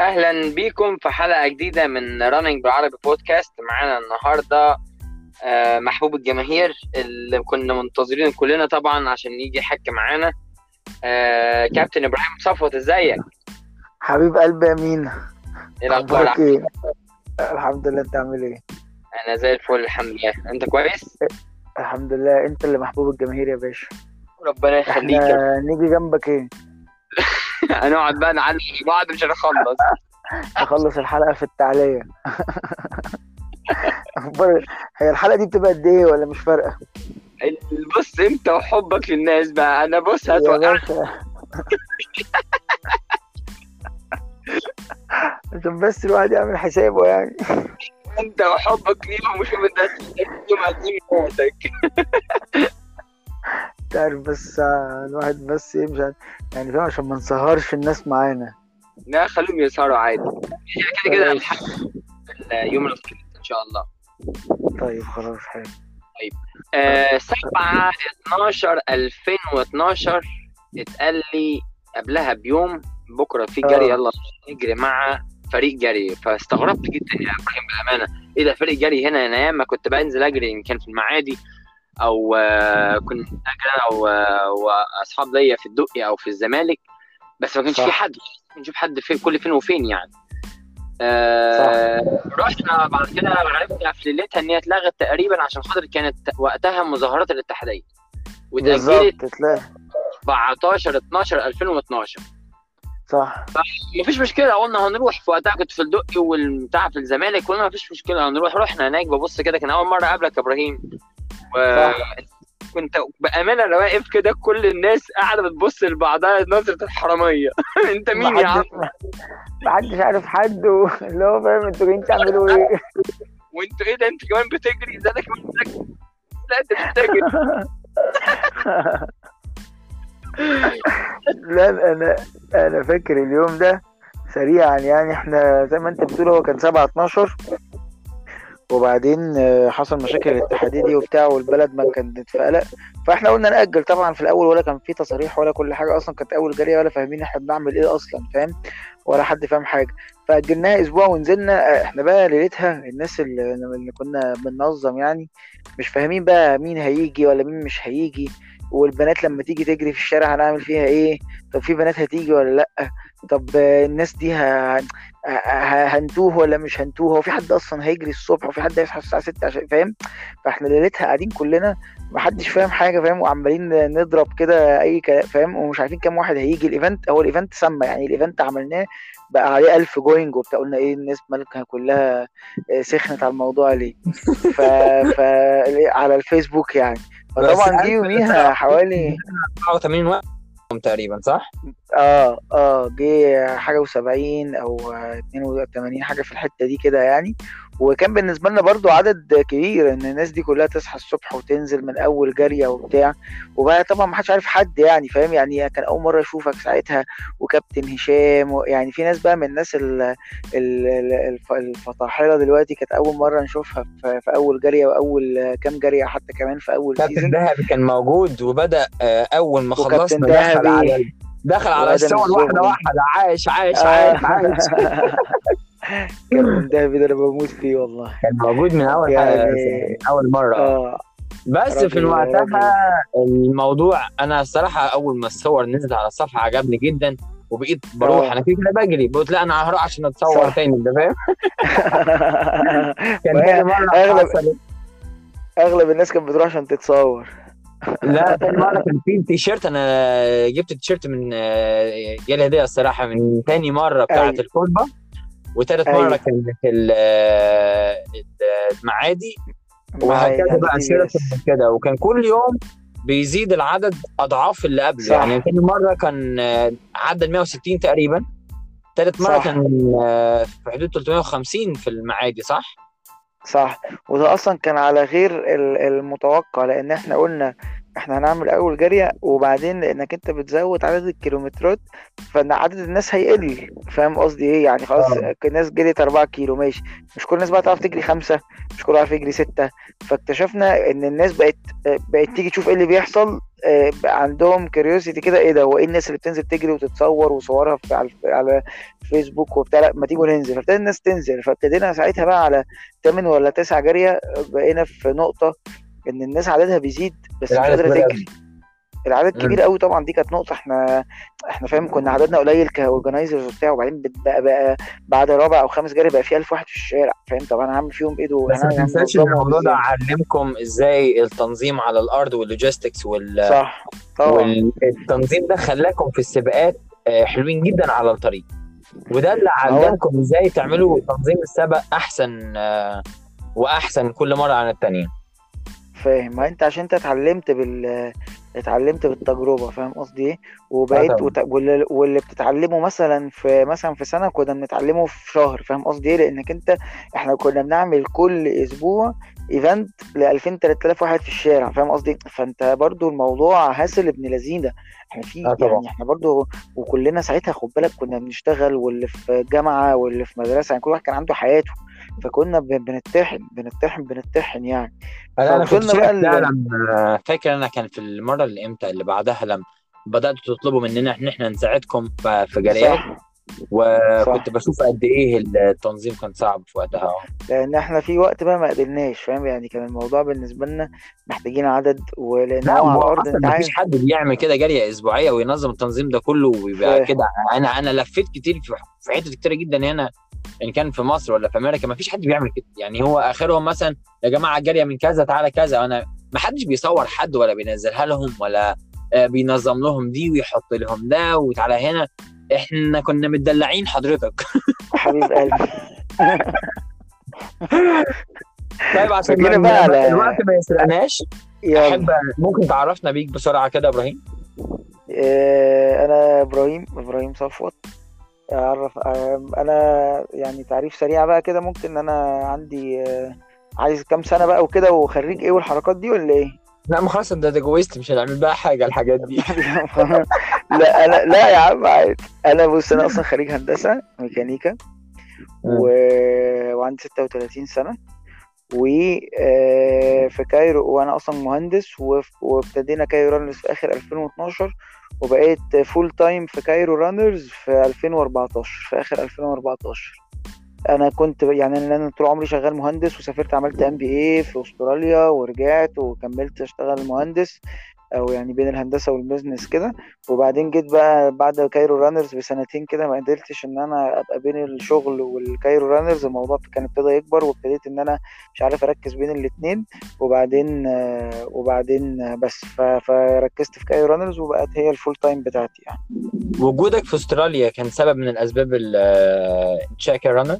أهلا بيكم في حلقة جديدة من رانينج بالعربي بودكاست معانا النهارده آه، محبوب الجماهير اللي كنا منتظرين كلنا طبعا عشان يجي يحكي معانا. آه، كابتن إبراهيم صفوت إزيك؟ حبيب قلبي يا مينا إيه الأخبار؟ إيه؟ الحمد لله أنت عامل إيه؟ أنا زي الفل الحمد لله. أنت كويس؟ الحمد لله. أنت اللي محبوب الجماهير يا باشا. ربنا يخليك نيجي جنبك إيه. هنقعد بقى نعلم بعض مش هنخلص. نخلص الحلقة في التعليق هي الحلقة دي بتبقى قد إيه ولا مش فارقة؟ بص أنت وحبك للناس بقى. أنا بص يا هتوقع باشا. عشان بس الواحد يعمل حسابه يعني. أنت وحبك ليهم وشوف الناس يوم هتجيب موتك انت عارف بس آه، الواحد بس مش عارف- يعني فاهم؟ عشان ما نسهرش الناس معانا. لا خليهم يسهروا عادي. هي كده كده الحلقة يوم الخميس إن شاء الله. طيب خلاص حلو. آه 7 12 2012 اتقال لي قبلها بيوم بكرة في جري آه. يلا نجري مع فريق جري. فاستغربت جدا يا إبراهيم بامانه إيه ده فريق جري هنا أنا ياما. كنت بنزل أجري ان كان في المعادي. أو آه كنت اجري أنا وأصحاب ليا في الدقي أو في الزمالك بس ما كانش صح. في حد نشوف حد في كل فين وفين يعني. آه رحنا بعد كده عرفنا في ليلتها إن هي اتلغت تقريبا عشان خاطر كانت وقتها مظاهرات الاتحادية. تلاقي 14 12 2012 صح. مفيش مشكلة قلنا هنروح. في وقتها كنت في الدقي والبتاع في الزمالك قلنا مفيش مشكلة هنروح. رحنا هناك ببص كده كان أول مرة أقابلك يا إبراهيم. و... كنت بامانه أنا واقف كده كل الناس قاعدة بتبص لبعضها نظرة الحرامية. أنت مين يا عم؟ محدش عارف حد اللي هو فاهم أنتوا جايين تعملوا إيه. وإنتوا إيه ده؟ انت كمان بتجري؟ ده أنا كمان بتجري. لا أنت بتجري. لا أنا أنا فاكر اليوم ده سريعا يعني. إحنا زي ما أنت بتقول هو كان 7 12 وبعدين آه، حصل مشاكل الاتحادية دي وبتاع والبلد ما كانت في قلق فاحنا قلنا نأجل طبعا في الأول ولا كان في تصاريح ولا كل حاجة أصلا كانت أول جارية ولا فاهمين إحنا بنعمل إيه أصلا فاهم؟ ولا حد فاهم حاجة. فأجلناها أسبوع ونزلنا آه، إحنا بقى ليلتها الناس اللي, اللي كنا بننظم يعني مش فاهمين بقى مين هيجي ولا مين مش هيجي والبنات لما تيجي تجري في الشارع هنعمل فيها إيه؟ طب في بنات هتيجي ولا لأ؟ طب الناس دي ه... هنتوه ولا مش هنتوه؟ هو في حد أصلا هيجري الصبح وفي حد هيصحى الساعة 6 عشان فاهم؟ فإحنا ليلتها قاعدين كلنا محدش فاهم حاجة فاهم؟ وعمالين نضرب كده أي كلام فاهم؟ ومش عارفين كام واحد هيجي. ال event هو ال event سمى يعني ال event عملناه بقى عليه 1000 جوينج وبتاع قلنا إيه الناس مالها كلها آه، سخنت على الموضوع ليه؟ ف... ف... على الفيسبوك يعني. فطبعا دي يوميها حوالي 84 وقت تقريبا صح؟ آه آه جه حاجة وسبعين أو اتنين وتمانين حاجة في الحتة دي كده يعني وكان بالنسبة لنا برضو عدد كبير إن الناس دي كلها تصحى الصبح وتنزل من أول جارية وبتاع وبقى طبعا ما حدش عارف حد يعني فاهم يعني كان أول مرة أشوفك ساعتها وكابتن هشام و- يعني في ناس بقى من الناس ال- ال- ال- الف- الفطاحلة دلوقتي كانت أول مرة نشوفها في في أول جارية وأول كام جارية حتى كمان في أول كابتن دهبي كان موجود وبدأ آه، أول ما خلصنا دخل. على دخل على الصور واحدة. واحدة عايش عايش آه. عايش عايش دهبي ده أنا بموت فيه والله. كان موجود من أول يعني- من أول مرة. آه. بس في وقتها الموضوع أنا الصراحة أول ما الصور نزلت على الصفحة عجبني جدا وبقيت بروح آه. أنا كده كده بجري. قلت لا أنا هروح عشان أتصور صح. تاني أنت فاهم؟ كان تاني مرة أغلب- حصلت. أغلب الناس كانت بتروح عشان تتصور. لا تاني مرة كان في تيشيرت أنا جبت التيشيرت من آه، جالي هدية الصراحة من تاني مرة بتاعة أيوة. وتالت أيوة. مرة كانت ال- المعادي وهكذا بقى بس. كده وكان كل يوم بيزيد العدد أضعاف اللي قبله صح. يعني تاني مرة كان عدى ال 160 تقريبا تالت مرة صح. كان في حدود 350 في المعادي صح؟ صح وده أصلا كان على غير ال- المتوقع لأن إحنا قلنا إحنا هنعمل أول جارية وبعدين لأنك أنت بتزود عدد الكيلومترات فإن عدد الناس هيقل. فاهم قصدي إيه؟ يعني خلاص آه. الناس جريت 4 كيلو ماشي. مش كل الناس بقى تعرف تجري خمسة مش كل يعرف يجري ستة. فاكتشفنا إن الناس بقت بقت تيجي تشوف إيه اللي بيحصل آه، بقى عندهم كيوريوسيتي كده إيه ده؟ هو إيه الناس اللي بتنزل تجري وتتصور وصورها في على على فيسبوك وبتاع؟ لأ ما تيجوا ننزل. فابتدى الناس تنزل. فابتدينا ساعتها بقى على تمن ولا تسع جرية بقينا في نقطة إن الناس عددها بيزيد بس مش قادره تجري العدد. كبير قوي طبعا دي كانت نقطة. إحنا إحنا فاهم كنا عددنا قليل ك organizers وبتاع وبعدين بقى, بقى بعد رابع أو خامس جري بقى في 1000 واحد في الشارع فاهم؟ طب أنا هعمل فيهم إيه دول؟ بس ما تنساش الموضوع ده علمكم إزاي التنظيم على الأرض وال logistics وال... صح. طبعا. والتنظيم ده خلاكم في السباقات آه، حلوين جدا على الطريق. وده اللي علمكم إزاي تعملوا تنظيم السبق أحسن آه، وأحسن كل مرة عن التانيين فاهم. ما انت عشان انت اتعلمت بال اتعلمت بالتجربة فاهم قصدي إيه؟ وبقيت وت... واللي... واللي بتتعلمه مثلا في مثلا في سنة كنا بنتعلمه في شهر فاهم قصدي إيه؟ لأنك انت إحنا كنا بنعمل كل أسبوع ايفنت ل 2000 3000 واحد في الشارع فاهم قصدي؟ فانت برضو الموضوع هاسل ابن لذينة. إحنا في طبعا. يعني إحنا برضو وكلنا ساعتها خد بالك كنا بنشتغل واللي في جامعة واللي في مدرسة يعني كل واحد كان عنده حياته. فكنا بنتحن بنتحن بنتحن يعني. أنا أنا كنت بقى. فعلا آه، فاكر أنا كان في المرة اللي إمتى اللي بعدها لما بدأتوا تطلبوا مننا ان إحنا نساعدكم في صح. وكنت صح. بشوف قد إيه التنظيم كان صعب في وقتها. لأن إحنا في وقت بقى ما قدرناش فاهم؟ يعني كان الموضوع بالنسبة لنا محتاجين عدد ولأن لا هو على الأرض أنت ما فيش عارف حد بيعمل كده جاريه أسبوعية وينظم التنظيم ده كله ويبقى كده. أنا أنا لفيت كتير في في حتت كتيرة جدا هنا إن كان في مصر ولا في أمريكا ما فيش حد بيعمل كده. يعني هو آخرهم مثلا يا جماعة جاريه من كذا تعالى كذا. أنا ما حدش بيصور حد ولا بينزلها لهم ولا آه، بينظم لهم دي ويحط لهم ده وتعالى هنا. إحنا كنا متدلعين حضرتك. حبيب قلبي. طيب عشان بقى على الوقت ما يسرقناش. أحب ممكن تعرفنا بيك بسرعة كده إبراهيم؟ آه أنا إبراهيم إبراهيم صفوت. أعرف أنا يعني تعريف سريع بقى كده ممكن ان أنا عندي آه عايز كام سنة بقى وكده وخريج إيه والحركات دي ولا إيه؟ لا ما خلاص انت اتجوزت مش هنعمل بقى حاجة الحاجات دي. لا أنا لا يا عم عادي. أنا بص أنا أصلا خريج هندسة ميكانيكا و... وعندي 36 سنة. وفي كايرو وأنا أصلا مهندس وابتدينا كايرو رانرز في آخر 2012 وبقيت full time في كايرو رانرز في 2014 في آخر 2014 أنا كنت يعني أنا طول عمري شغال مهندس وسافرت عملت MBA في أستراليا ورجعت وكملت أشتغل مهندس. أو يعني بين الهندسة وال business كده. وبعدين جيت بقى بعد كايرو رانرز بسنتين كده ما قدرتش إن أنا أبقى بين الشغل والكايرو رانرز. الموضوع كان ابتدى يكبر وابتديت إن أنا مش عارف أركز بين الاتنين. وبعدين آه، وبعدين آه، بس فركزت في كايرو رانرز وبقت هي ال full time بتاعتي يعني. وجودك في أستراليا كان سبب من الأسباب ال Cairo Runners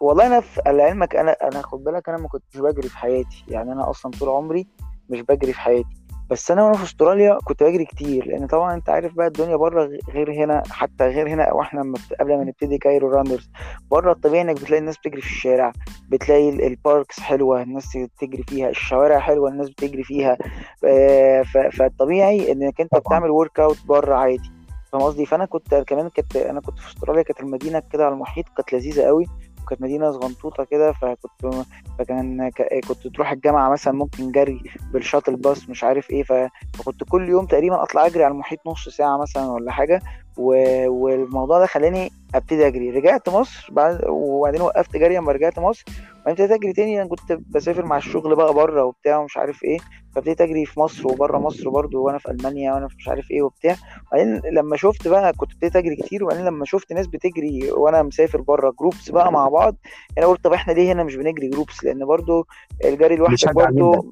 والله أنا في لعلمك أنا أنا خد بالك أنا ما كنتش بجري في حياتي. يعني أنا أصلا طول عمري مش بجري في حياتي. بس أنا وأنا في أستراليا كنت بجري كتير لأن طبعا أنت عارف بقى الدنيا بره غير هنا حتى غير هنا أو إحنا لما بت- قبل ما نبتدي كايرو رانرز بره الطبيعي إنك بتلاقي الناس بتجري في الشارع بتلاقي ال- ال parks حلوة الناس تجري فيها الشوارع حلوة الناس بتجري فيها آه، فالطبيعي إنك أنت بتعمل workout بره عادي فاهم قصدي؟ فأنا كنت كمان كنت أنا كنت في أستراليا كانت المدينة كده على المحيط كانت لذيذة قوي. وكانت مدينة صغنطوطه كده فكنت فكان ك- كنت تروح الجامعة مثلا ممكن جري بال shuttle bus مش عارف إيه فكنت كل يوم تقريبا أطلع أجري على المحيط نص ساعة مثلا ولا حاجة و- والموضوع ده خلاني أبتدي أجري. رجعت مصر بعد وبعدين وقفت جري لما رجعت مصر. وبعدين ابتديت أجري تاني. أنا كنت بسافر مع الشغل بقى بره وبتاع ومش عارف إيه. فابتديت أجري في مصر وبره مصر برضو وأنا في ألمانيا وأنا في مش عارف إيه وبتاع. وبعدين لما شفت بقى كنت ابتديت أجري كتير. وبعدين لما شفت ناس بتجري وأنا مسافر بره groups بقى مع بعض أنا قلت طب إحنا ليه هنا مش بنجري groups لأن برضو الجري لوحدك برضو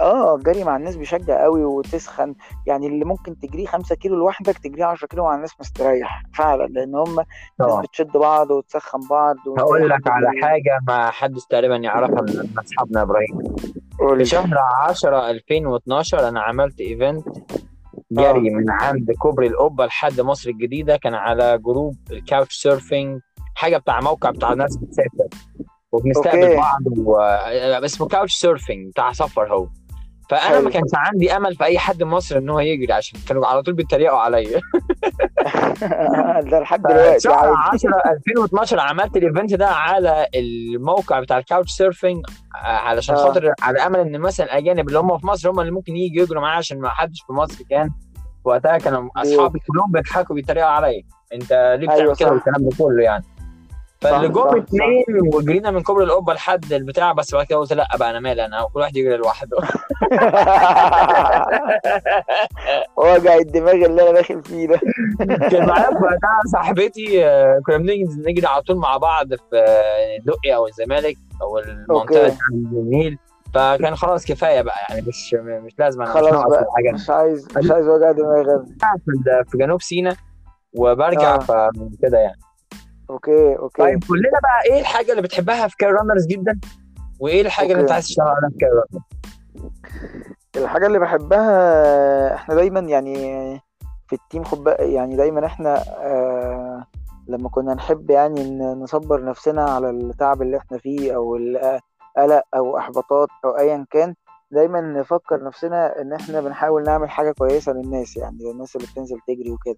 آه الجري مع الناس بيشجع قوي وتسخن. يعني اللي ممكن تجريه 5 كيلو لوحدك تجريه 10 كيلو مع الناس مستريح فعلا لأن هم ناس طبعا. بتشد بعض وتسخن بعض هقول لك على حاجة ما حدش تقريبا يعرفها من أصحابنا إبراهيم. في شهر 10 2012 أنا عملت event جري من عند كوبري القبة لحد مصر الجديدة كان على جروب ال Couchsurfing حاجة بتاع موقع بتاع ناس بتسافر. وبنستقبل بعض و... اسمه Couchsurfing بتاع سفر هو. فأنا ما كانش عندي أمل في أي حد مصري ان هو يجري عشان كانوا على طول بيتريقوا عليا ده لحد دلوقتي شهر عادي 10 2012 عملت ال event ده على الموقع بتاع ال Couchsurfing علشان آه. خاطر على أمل إن مثلا الأجانب اللي هم في مصر هم اللي ممكن يجوا يجروا معايا عشان ما حدش في مصر كان وقتها كانوا بي... أصحابي كلهم بيضحكوا بيتريقوا عليا أنت ليه أيوه بتعمل كده والكلام ده كله يعني؟ فاللي جم اتنين وجرينا من كوبري القبة لحد البتاع بس بعد كده قلت لا بقى أنا مالي أنا كل واحد يجري لوحده. وجع الدماغ اللي أنا داخل فيه ده. كان معايا وقتها صاحبتي آه، كنا بنيجي نجري على طول مع بعض في آه، دقي أو الزمالك أو المنطقة بتاع النيل فكان خلاص كفاية بقى يعني مش مش لازم أنا خلاص بقى الحاجة مش عايز مش عايز وجع دماغ. في جنوب سيناء وبرجع آه. فكده يعني. okay okay. طيب كلنا بقى إيه الحاجة اللي بتحبها في كايرو رانرز جدا؟ وإيه الحاجة اللي أنت عايز تشتغل عليها في كاي رانرز الحاجة اللي بحبها إحنا دايما يعني في ال team خد يعني دايما إحنا آه لما كنا نحب يعني نصبر نفسنا على التعب اللي إحنا فيه أو القلق أو إحباطات أو ايا كان دايما نفكر نفسنا إن إحنا بنحاول نعمل حاجة كويسة للناس يعني للناس اللي بتنزل تجري وكده.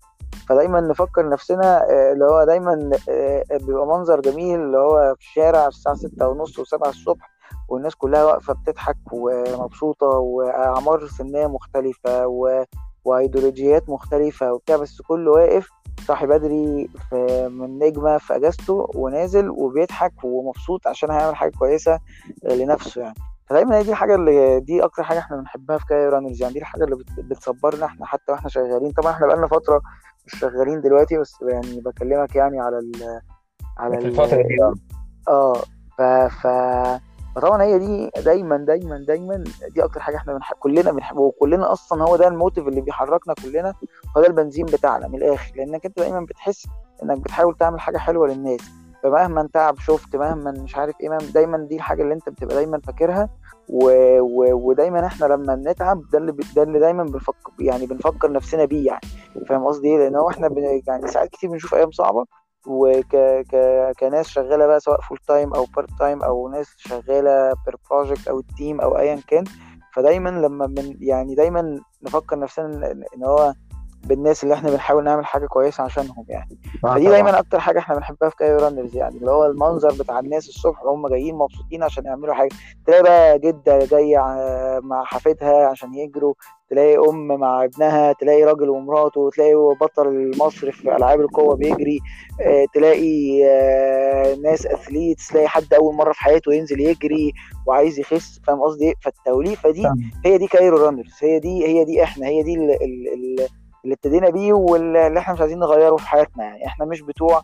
فدايما نفكر نفسنا آه، اللي هو دايما آه، بيبقى منظر جميل اللي هو في الشارع الساعة ستة ونص وسبعة الصبح والناس كلها واقفة بتضحك ومبسوطة وأعمار سنية مختلفة و... وأيديولوجيات مختلفة وبتاع بس كله واقف صاحي بدري في من نجمة في أجازته ونازل وبيضحك ومبسوط عشان هيعمل حاجة كويسة لنفسه يعني. فدايما هي دي الحاجة اللي دي أكتر حاجة إحنا بنحبها في كايرو رانرز. يعني دي الحاجة اللي بت... بتصبرنا إحنا حتى وإحنا شغالين. طبعا إحنا بقالنا فترة مش شغالين دلوقتي بس يعني بكلمك يعني على ال... على. الفترة دي. آه آه ف ف فطبعا هي دي دايما دايما دايما دي أكتر حاجة إحنا بنحب كلنا بنحبه وكلنا أصلا هو ده ال motive اللي بيحركنا كلنا هو ده البنزين بتاعنا من الآخر. لأنك أنت دايما بتحس إنك بتحاول تعمل حاجة حلوة للناس. فمهما تعب شفت مهما مش عارف إيه مهما دايما دي الحاجة اللي أنت بتبقى دايما فاكرها و... و... ودايما إحنا لما بنتعب ده اللي ب... ده اللي دايما بنفكر يعني بنفكر نفسنا بيه يعني. فاهم قصدي إيه؟ لأن هو إحنا بن... يعني ساعات كتير بنشوف أيام صعبة وك ك... كناس شغالة بقى سواء full time أو part time أو ناس شغالة per project أو ال team أو ايا كان. فدايما لما من يعني دايما نفكر نفسنا إن هو بالناس اللي إحنا بنحاول نعمل حاجة كويسة عشانهم يعني. آه فدي دايما أكتر حاجة إحنا بنحبها في كايرو رانرز يعني اللي هو المنظر بتاع الناس الصبح وهم جايين مبسوطين عشان يعملوا حاجة. تلاقي بقى جدة جاية مع حفيدها عشان يجروا تلاقي أم مع ابنها تلاقي راجل ومراته تلاقي بطل مصر في ألعاب القوة بيجري آه، تلاقي آه، ناس athletes تلاقي حد أول مرة في حياته ينزل يجري وعايز يخس فاهم قصدي إيه؟ فالتوليفة دي. هي دي كايرو رانرز هي دي هي دي إحنا هي دي ال- ال- ال- اللي ابتدينا بيه واللي إحنا مش عايزين نغيره في حياتنا يعني. إحنا مش بتوع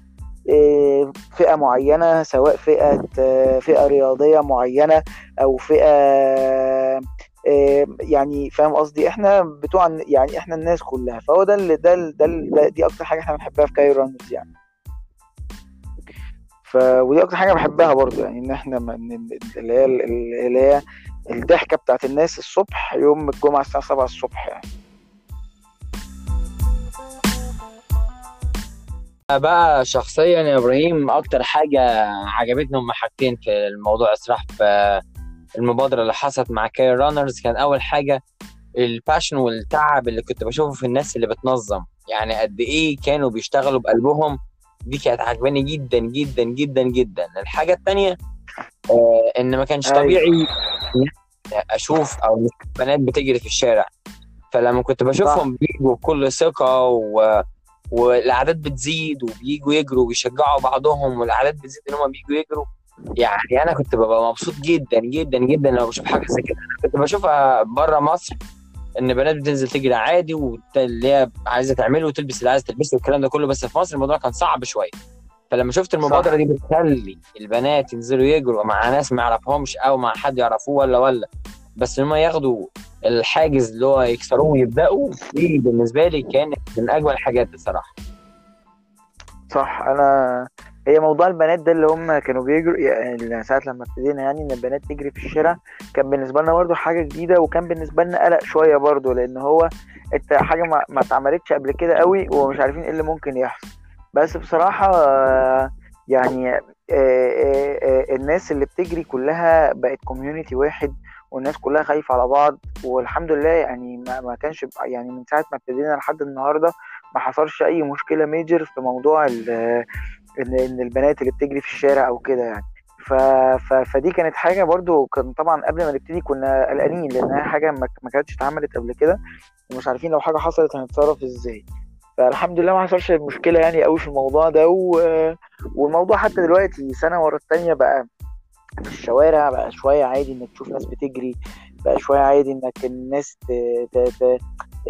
إيه، فئة معينة سواء فئة آه، فئة رياضية معينة أو فئة إيه، يعني فاهم قصدي؟ إحنا بتوع يعني إحنا الناس كلها. فهو ده اللي ده ده, ده دي أكتر حاجة إحنا بنحبها في كايرو رانرز يعني. ف ودي أكتر حاجة بحبها برضو يعني إن إحنا اللي هي اللي هي الضحكة بتاعت الناس الصبح يوم الجمعة الساعة 7 الصبح يعني. بقى شخصيا يا إبراهيم أكتر حاجة عجبتني هم حاجتين في الموضوع الصراحه في المبادرة اللي حصلت مع كايرو رانرز كان أول حاجة ال passion والتعب اللي كنت بشوفه في الناس اللي بتنظم. يعني قد إيه كانوا بيشتغلوا بقلبهم. دي كانت عجباني جدا جدا جدا جدا. الحاجة الثانية آه إن ما كانش أيوة. طبيعي أشوف أو بنات بتجري في الشارع. فلما كنت بشوفهم بيجوا بكل ثقة و... والإعداد بتزيد وبيجوا يجروا ويشجعوا بعضهم والإعداد بتزيد إن هم بيجوا يجروا. يعني أنا كنت ببقى مبسوط جدا جدا جدا لما بشوف حاجة زي كده. أنا كنت بشوفها بره مصر إن بنات بتنزل تجري عادي واللي هي عايزة تعمله وتلبس اللي عايزة تلبسه والكلام ده كله بس في مصر الموضوع كان صعب شوية. فلما شفت المبادرة صح. دي بتخلي البنات ينزلوا يجروا مع ناس ما يعرفهمش أو مع حد يعرفوه ولا ولا بس إن هم ياخدوا الحاجز اللي هو يكسروه ويبدأوا دي بالنسبة لي كانت من أجمل الحاجات بصراحة. صح. أنا هي موضوع البنات ده اللي هم كانوا بيجروا يعني ساعة لما ابتدينا يعني إن البنات تجري في الشارع كان بالنسبة لنا برضو حاجة جديدة وكان بالنسبة لنا قلق شوية برضو لأن هو أنت حاجة ما, ما اتعملتش قبل كده قوي ومش عارفين إيه اللي ممكن يحصل. بس بصراحة يعني آه، آه، آه، الناس اللي بتجري كلها بقت community واحد والناس كلها خايفة على بعض والحمد لله يعني ما, ما كانش يعني من ساعة ما ابتدينا لحد النهارده ما حصلش أي مشكلة major في موضوع إن إن البنات اللي بتجري في الشارع أو كده يعني. ف... ف... فدي كانت حاجة برضو كان طبعا قبل ما نبتدي كنا قلقانين لانها حاجة ما, ما كانتش اتعملت قبل كده ومش عارفين لو حاجة حصلت هنتصرف إزاي. فالحمد لله ما حصلش مشكلة يعني قوي في الموضوع ده و... والموضوع حتى دلوقتي سنة ورا التانية بقى في الشوارع بقى شوية عادي إنك تشوف ناس بتجري بقى شوية عادي إنك الناس ت... ت... ت...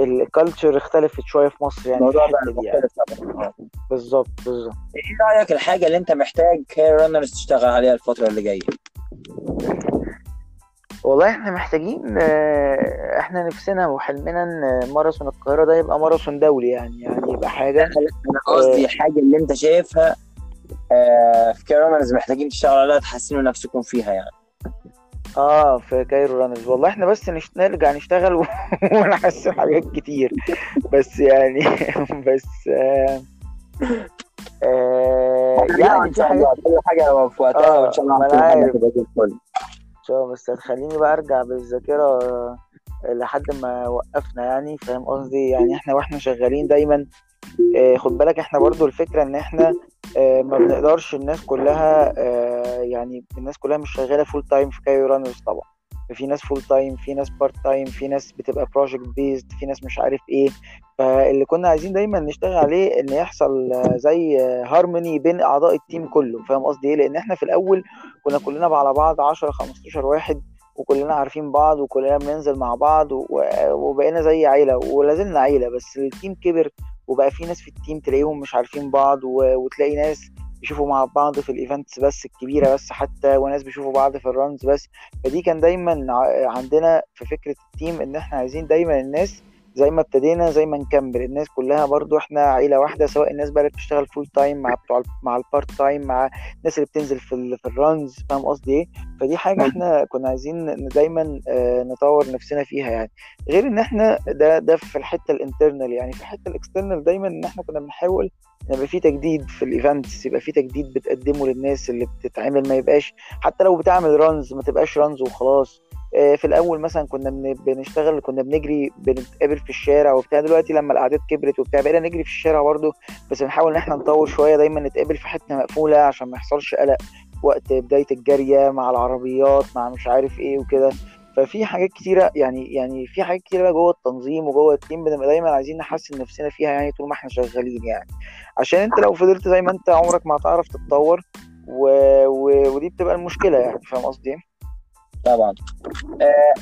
ال culture اختلفت شوية في مصر يعني. الموضوع بقى يعني بالظبط بالظبط. إيه رأيك الحاجة اللي أنت محتاج Cairo Runners تشتغل عليها الفترة اللي جاية؟ والله إحنا محتاجين آه، إحنا نفسنا وحلمنا إن ماراثون القاهرة ده يبقى ماراثون دولي يعني يعني يبقى حاجة أنا قصدي الحاجة اللي أنت شايفها آه، في Cairo Runners محتاجين تشتغلوا عليها تحسنوا نفسكم فيها يعني. آه في Cairo Runners والله إحنا بس نش... نرجع نشتغل و- ونحسن حاجات كتير. بس يعني بس آه آه يعني في كل حاجة في وقتها آه، وإن شاء الله. هتبقى زي الفل. شو بس هتخليني بقى أرجع بالذاكرة آه، لحد ما وقفنا يعني فاهم قصدي؟ يعني إحنا وإحنا شغالين دايما آه، خد بالك إحنا برضو الفكرة إن إحنا آه، ما بنقدرش الناس كلها آه، يعني الناس كلها مش شغالة full time في Cairo Runners طبعا. في ناس full time في ناس part time في ناس بتبقى project based في ناس مش عارف إيه. فاللي كنا عايزين دايما نشتغل عليه إن يحصل آه، زي هارموني بين أعضاء ال team كله. فاهم قصدي إيه؟ لأن إحنا في الأول كنا كلنا على بعض 10 15 واحد وكلنا عارفين بعض وكلنا بننزل مع بعض وبقينا زي عيلة ولازلنا عيلة. بس ال team كبر وبقى في ناس في ال team تلاقيهم مش عارفين بعض و... وتلاقي ناس بيشوفوا مع بعض في ال events بس الكبيرة بس حتى وناس بيشوفوا بعض في ال runs بس. فدي كان دايما عندنا في فكرة ال team إن إحنا عايزين دايما الناس زي ما ابتدينا زي ما نكمل. الناس كلها برضو إحنا عيلة واحدة سواء الناس بقى اللي بتشتغل full time مع بتوع مع ال part time مع الناس اللي بتنزل في. في ال runs فاهم قصدي إيه؟ فدي حاجة إحنا كنا عايزين دايما آه، نطور نفسنا فيها يعني. غير إن إحنا ده ده في الحتة ال internal يعني. في الحتة ال external دايما إن إحنا كنا بنحاول يبقى في تجديد في ال events يبقى في تجديد بتقدمه للناس اللي بتتعمل ما يبقاش حتى لو بتعمل runs ما تبقاش runs وخلاص. في الأول مثلا كنا بن- بنشتغل كنا بنجري بنتقابل في الشارع وبتاع. دلوقتي لما الاعداد كبرت وبتاع بقينا نجري في الشارع برضه بس بنحاول إن إحنا نطور شوية دايما نتقابل في حتة مقفولة عشان ما يحصلش قلق وقت بداية الجاريه مع العربيات مع مش عارف إيه وكده. ففي حاجات كتيرة يعني يعني في حاجات كتيرة بقى جوه التنظيم وجوه التيم بنبقى دايما عايزين نحسن نفسنا فيها يعني طول ما إحنا شغالين يعني. عشان أنت لو فضلت زي ما أنت عمرك ما هتعرف تتطور و... و... ودي بتبقى المشكلة يعني فاهم قصدي إيه؟ طبعا. آه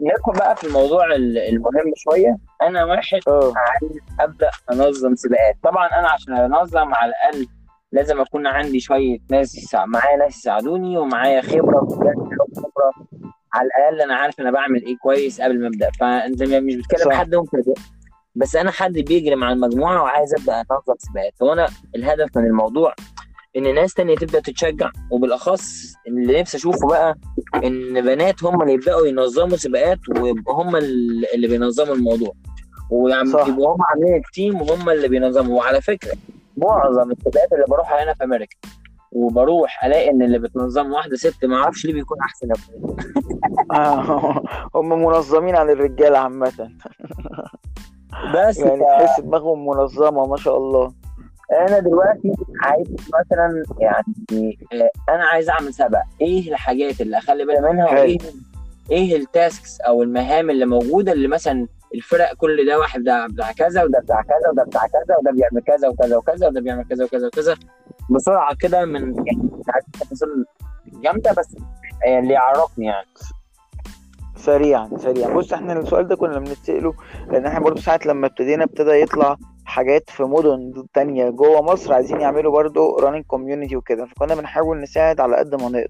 ندخل بقى في الموضوع ال- المهم شوية. أنا واحد عايز أبدأ أنظم سباقات. طبعا أنا عشان أنظم على الأقل لازم أكون عندي شوية ناس يساع- معايا ناس يساعدوني ومعايا خبرة خبرة. على الأقل أنا عارف أنا بعمل إيه كويس قبل ما أبدأ. فأنت مش بتكلم. حد ممكن بس أنا حد بيجري مع المجموعة وعايز أبدأ أنظم سباقات. هو أنا الهدف من الموضوع إن ناس تانية تبدأ تتشجع وبالأخص اللي نفسي أشوفه بقى إن بنات هم اللي يبدأوا ينظموا سباقات ويبقوا هم ال- اللي بينظموا الموضوع. ويعني. يبقوا هم عاملين التيم وهم اللي بينظموا. وعلى فكرة معظم السباقات اللي بروحها هنا في أمريكا وبروح ألاقي إن اللي بتنظم واحدة ست ما أعرفش ليه بيكون أحسن هم منظمين عن الرجالة عامة. بس يعني تحس دماغهم منظمة ما شاء الله. أنا دلوقتي عايز مثلا يعني آه، أنا عايز اعمل سبق إيه الحاجات اللي اخلي بالي منها. وايه إيه ال tasks أو المهام اللي موجودة اللي مثلا الفرق كل ده واحد ده بتاع كذا وده بتاع كذا وده بتاع كذا وده بيعمل كذا وكذا وكذا وده بيعمل كذا وكذا وكذا. بسرعة كده من يعني مش عارف جامدة بس آه، اللي يعرفني يعني. سريعا سريعا. بص إحنا السؤال ده كنا بنتسأله لأن إحنا برضو ساعة لما ابتدينا ابتدى يطلع حاجات في مدن تانية جوه مصر عايزين يعملوا برضو running community وكده. فكنا بنحاول نساعد على قد ما نقدر.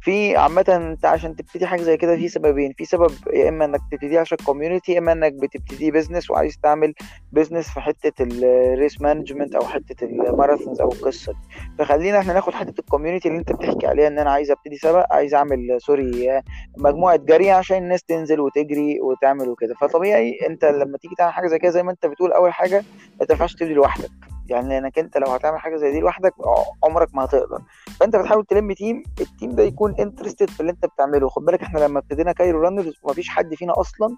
في عامة انت عشان تبتدي حاجة زي كده في سببين. في سبب يا إما إنك تبتدي عشان community يا إما إنك بتبتدي business وعايز تعمل business في حتة ال race management أو حتة ال marathons أو القصة دي. فخلينا إحنا ناخد حتة ال community اللي أنت بتحكي عليها إن أنا عايز أبتدي سبق عايز أعمل sorry مجموعة جري عشان الناس تنزل وتجري وتعمل وكده. فطبيعي أنت لما تيجي تعمل حاجة زي كده زي ما أنت بتقول أول حاجة ما تبدي لوحدك. يعني لأنك أنت لو هتعمل حاجة زي دي لوحدك عمرك ما هتقدر. فأنت بتحاول تلم team ال team ده يكون interested في اللي أنت بتعمله. خد بالك إحنا لما ابتدينا Cairo Runners مفيش حد فينا أصلا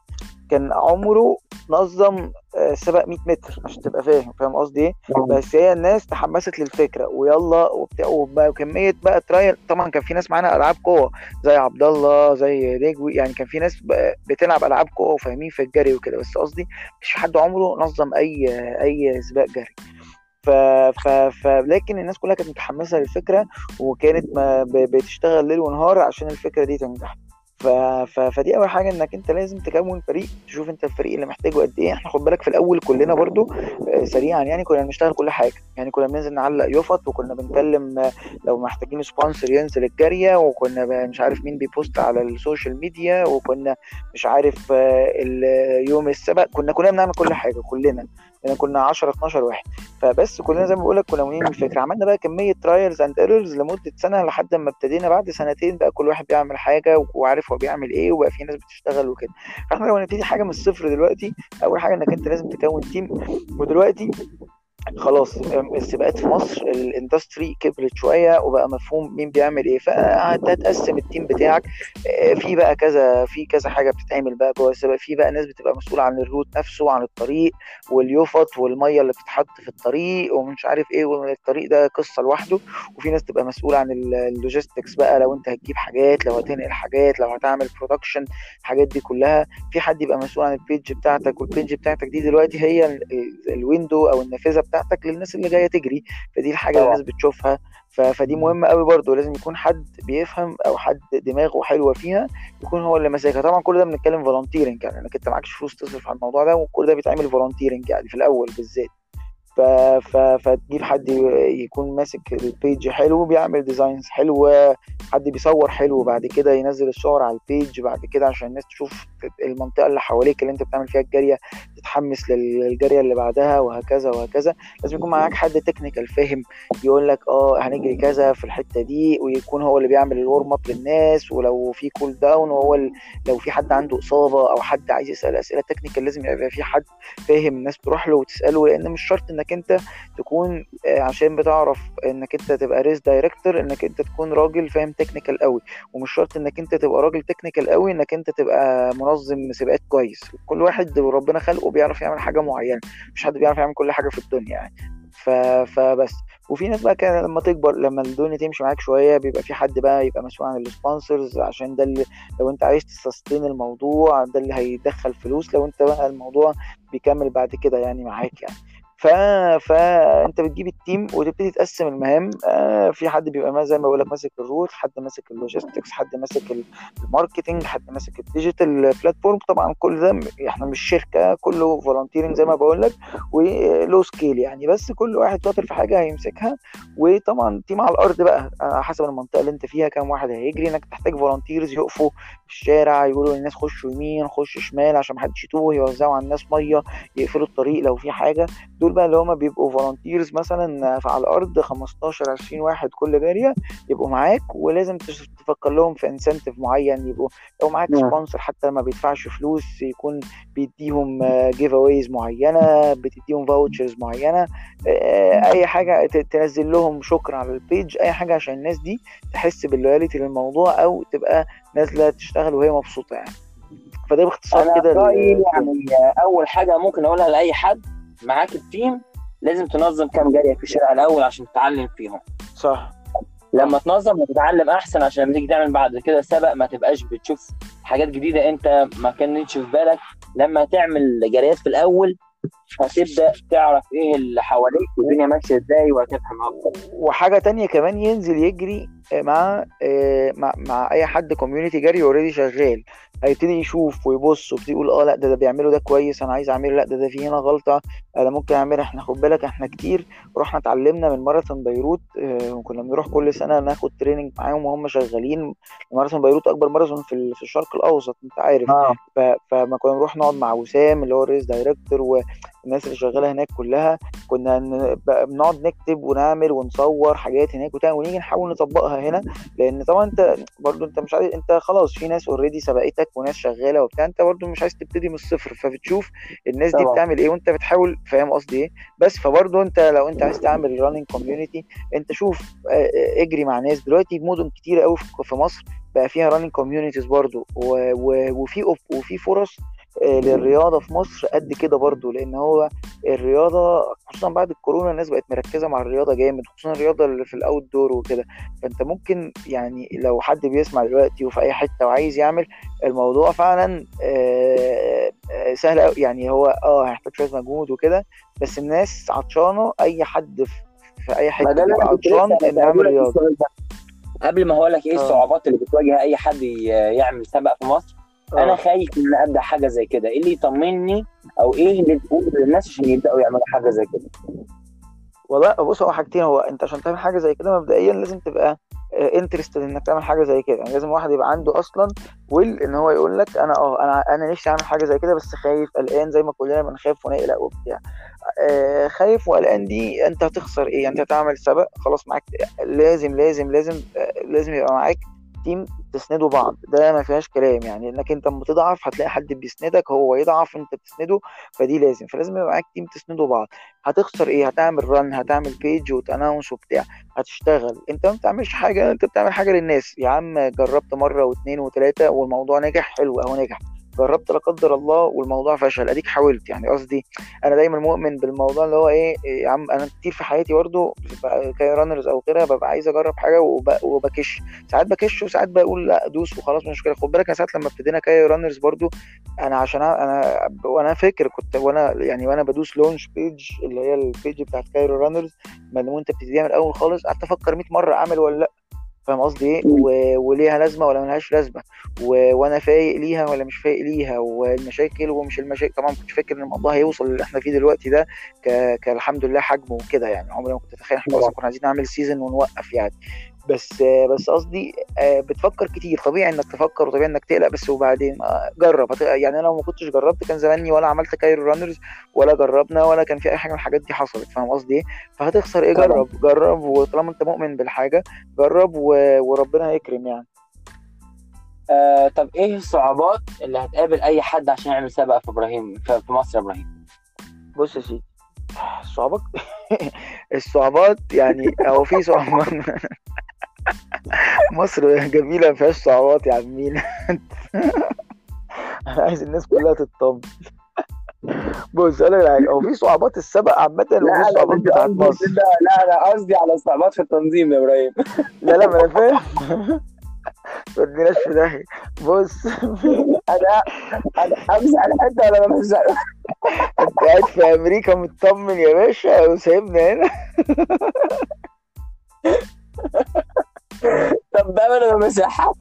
كان عمره نظم آه، سباق 100 متر عشان تبقى فاهم فاهم قصدي إيه؟ بس هي الناس تحمست للفكرة ويلا وبتاع وكمية بقى trial طبعا كان في ناس معانا ألعاب قوة زي عبد الله زي نجوي يعني كان في ناس بتلعب ألعاب قوة وفاهمين في الجري وكده. بس قصدي مش حد عمره نظم أي أي سباق جري. ف... ف... ف... لكن الناس كلها كانت متحمسة للفكرة وكانت ما بتشتغل ليل ونهار عشان الفكرة دي تنجح. ف... ف... فدي أول حاجة إنك أنت لازم تكون فريق تشوف أنت الفريق اللي محتاجه قد إيه. إحنا خد بالك في الأول كلنا برضو آه، سريعا يعني كنا بنشتغل كل حاجة. يعني كنا بننزل نعلق يفط وكنا بنكلم آه، لو محتاجين sponsor ينزل الجرية وكنا مش عارف مين بي post على ال social media وكنا مش عارف آه، يوم السبق كنا كلنا بنعمل كل حاجة كلنا. يعني كنا 10 12 واحد. فبس كلنا زي ما بقول لك كنا مؤمنين بالفكرة عملنا بقى كمية trials and errors لمدة سنة لحد ما ابتدينا بعد سنتين بقى كل واحد بيعمل حاجة وعارف هو بيعمل إيه وبقى في ناس بتشتغل وكده. فإحنا لو هنبتدي حاجة من الصفر دلوقتي أول حاجة إنك أنت لازم تكون team. ودلوقتي خلاص السباقات في مصر ال industry كبرت شوية وبقى مفهوم مين بيعمل إيه. فهتقسم ال team بتاعك. آه، في بقى كذا في كذا حاجة بتتعمل بقى جوه. السباق في بقى ناس بتبقى مسؤولة عن ال route نفسه عن الطريق واليفط والمية اللي بتتحط في الطريق ومش عارف إيه والطريق ده قصة لوحده. وفي ناس تبقى مسؤولة عن ال logistics بقى. لو انت هتجيب حاجات لو هتنقل حاجات لو هتعمل production الحاجات دي كلها. في حد يبقى مسؤول عن ال page بتاعتك. وال page بتاعتك دي دلوقتي هي ال window أو النافذة بتاعتك. للناس اللي جاية تجري. فدي الحاجة اللي الناس بتشوفها. فدي مهمة قوي برضو لازم يكون حد بيفهم أو حد دماغه حلوة فيها يكون هو اللي ماسكها. طبعا كل ده بنتكلم volunteering يعني. إنك أنت معكش فلوس تصرف على الموضوع ده وكل ده بيتعمل volunteering يعني في الأول بالذات. ف... ف... فتجيب حد يكون ماسك ال page حلو بيعمل designs حلوة حد بيصور حلو بعد كده ينزل الصور على ال page بعد كده عشان الناس تشوف المنطقة اللي حواليك اللي انت بتعمل فيها الجرية تتحمس للجرية اللي بعدها وهكذا وهكذا. لازم يكون معاك حد technical فاهم يقول لك آه هنجري كذا في الحتة دي ويكون هو اللي بيعمل ال warm up للناس ولو في cool down وهو لو في حد عنده إصابة أو حد عايز يسأل أسئلة technical لازم يبقى في حد فاهم الناس تروح له وتسأله لأن مش شرط إنك انت تكون آه، عشان بتعرف إنك انت تبقى race director إنك انت تكون راجل فاهم technical قوي ومش شرط إنك انت تبقى راجل technical قوي إنك انت تبقى منظم سباقات كويس. كل واحد ربنا خلقه بيعرف يعمل حاجة معينة. مش حد بيعرف يعمل كل حاجة في الدنيا يعني. ف... فبس. وفي ناس بقى كان لما تكبر لما الدنيا تمشي معاك شوية بيبقى في حد بقى يبقى مسؤول عن ال sponsors عشان ده اللي لو انت عايز ت sustain الموضوع ده اللي هيدخل فلوس. لو انت بقى الموضوع بيكمل بعد كده يعني معاك يعني. ف... فانت بتجيب ال team وتبتدي تقسم المهام. آه في حد بيبقى زي ما بقول لك ماسك ال route حد ماسك ال logistics حد ماسك ال marketing حد ماسك ال digital platform. طبعا كل ده إحنا مش شركة كله volunteering زي ما بقول لك ولو skill يعني. بس كل واحد شاطر في حاجة هيمسكها. وطبعا team على الأرض بقى على حسب المنطقة اللي انت فيها كام واحد هيجري. انك تحتاج volunteers يقفوا في الشارع يقولوا للناس خشوا يمين خش شمال عشان محدش يتوه يوزعوا على الناس مية يقفلوا الطريق لو في حاجة. دول بقى اللي هما بيبقوا volunteers مثلا على الأرض 15 20 واحد كل جرية يبقوا معاك ولازم تفكر لهم في incentive معين يبقوا لو معاك sponsor حتى لما بيدفعش فلوس يكون بيديهم giveaways معينة بتديهم vouchers معينة آه، أي حاجة تنزل لهم شكر على ال page أي حاجة عشان الناس دي تحس بال loyalty للموضوع أو تبقى نازلة تشتغل وهي مبسوطة يعني. فده باختصار كده رأيي يعني أول حاجة ممكن أقولها لأي حد معاك ال team لازم تنظم كام جرية في الشارع الأول عشان تتعلم فيهم. صح. لما تنظم وتتعلم أحسن عشان لما تيجي تعمل بعد كده سبق ما تبقاش بتشوف حاجات جديدة أنت ما كانتش في بالك. لما تعمل جريات في الأول هتبدأ تعرف إيه اللي حواليك والدنيا ماشية إزاي وهتفهم أكتر وحاجة تانية كمان ينزل يجري مع آه، مع, مع أي حد community جري already شغال. هيبتدي يشوف ويبص ويبتدي يقول آه لا ده ده بيعمله ده كويس أنا عايز أعمله لا ده ده في هنا غلطة أنا ممكن اعملها إحنا خد بالك إحنا كتير رحنا اتعلمنا من ماراثون بيروت آه، وكنا بنروح كل سنة ناخد training معاهم وهم شغالين ماراثون بيروت أكبر ماراثون في, في الشرق الأوسط أنت عارف آه. فما كنا نروح نقعد مع وسام اللي هو ال race director الناس اللي شغالة هناك كلها كنا بنقعد نكتب ونعمل ونصور حاجات هناك وبتاع ونيجي نحاول نطبقها هنا لأن طبعا أنت برضو أنت مش عايز أنت خلاص في ناس already سبقتك وناس شغالة وبتاع أنت برضو مش عايز تبتدي من الصفر فبتشوف الناس دي. بتعمل إيه وأنت بتحاول فاهم قصدي إيه بس فبرضو أنت لو أنت عايز تعمل running community أنت شوف آه، آه، اجري مع ناس دلوقتي مدن كتيرة قوي في مصر بقى فيها running communities برضو وفي وفي فرص للرياضة في مصر قد كده برضو لأن هو الرياضة خصوصا بعد الكورونا الناس بقت مركزة مع الرياضة جامد خصوصا الرياضة اللي في ال outdoor وكده فأنت ممكن يعني لو حد بيسمع دلوقتي وفي أي حتة وعايز يعمل الموضوع فعلا آه، آه، سهل قوي يعني هو آه هيحتاج شوية مجهود وكده بس الناس عطشانة أي حد في أي حتة عطشان إنه يعمل رياضة. قبل ما هقول لك إيه آه. الصعوبات اللي بتواجه أي حد يعمل سبق في مصر أنا آه. خايف إن أبدأ حاجة زي كده. إيه اللي يطمني أو إيه اللي تقول للناس عشان يبدأوا يعملوا حاجة زي كده؟ والله بص هو حاجتين. هو أنت عشان تعمل حاجة زي كده مبدئيا لازم تبقى interested إنك تعمل حاجة زي كده. يعني لازم واحد يبقى عنده أصلا will إن هو يقول لك أنا آه أنا أنا نفسي أعمل حاجة زي كده بس خايف قلقان زي ما كلنا بنخاف ونقلق وبتاع. آه، خايف وقلقان دي أنت هتخسر إيه؟ يعني أنت هتعمل سبق خلاص معاك. لازم لازم لازم آه، لازم يبقى معاك team تسندوا بعض. ده ما فيهاش كلام يعني إنك أنت لما تضعف هتلاقي حد بيسندك هو يضعف انت بتسنده فدي لازم. فلازم يبقى معاك team تسندوا بعض. هتخسر إيه؟ هتعمل run هتعمل page وت announce وبتاع. هتشتغل. أنت ما بتعملش حاجة أنت بتعمل حاجة للناس. يا عم جربت مرة واثنين وثلاثه والموضوع نجح حلو أهو نجح. جربت لا قدر الله والموضوع فشل اديك حاولت يعني قصدي أنا دايما مؤمن بالموضوع اللي هو إيه إيه يا عم أنا كتير في حياتي برضه ك runners أو كده ببقى عايز اجرب حاجة وب... وبكش. ساعات بكش وساعات بقول لا دوس وخلاص مش مشكلة. خد بالك أنا ساعات لما ابتدينا Cairo Runners برضه أنا عشان أنا وأنا فاكر كنت وأنا يعني وأنا بدوس launch page اللي هي ال page بتاعت Cairo Runners ما انت بتبتديها من الأول خالص قعدت أفكر 100 مرة اعمل ولا لا. فاهم قصدي إيه. وليها لازمة ولا ملهاش لازمة. و... وأنا فايق ليها ولا مش فايق ليها والمشاكل ومش المشاكل طبعا كنت فاكر إن الموضوع هيوصل اللي إحنا فيه دلوقتي ده ك... كالحمد لله حجمه وكده يعني. عمري ما كنت أتخيل إحنا أصلا كنا عايزين نعمل season ونوقف يعني. بس بس قصدي آه، بتفكر كتير. طبيعي إنك تفكر وطبيعي إنك تقلق بس وبعدين آه، جرب. يعني أنا لو ما كنتش جربت كان زماني ولا عملت Cairo Runners ولا جربنا ولا كان في أي حاجة من الحاجات دي حصلت. فاهم قصدي إيه؟ فهتخسر إيه. جرب جرب وطالما أنت مؤمن بالحاجة جرب و... وربنا هيكرم يعني. آه طب إيه الصعوبات اللي هتقابل أي حد عشان يعمل سبق في إبراهيم في مصر يا إبراهيم؟ بص يا سيدي الصعوبات الصعوبات يعني هو في صعوبات. مصر جميلة ما فيهاش صعوبات يا عمين أنا عايز الناس كلها تطمن. بص أنا على حاجة. هو في صعوبات السبق عامة وفي صعوبات بتاعت مصر. لا لا أنا قصدي على الصعوبات في التنظيم يا إبراهيم. لا لا ما أنا فاهم. ما في داهية. بص. أنا أنا امزح الحتة ولا ما امزح أنت قاعد في أمريكا مطمن يا باشا وسايبنا هنا. طب بقى أنا بمسحها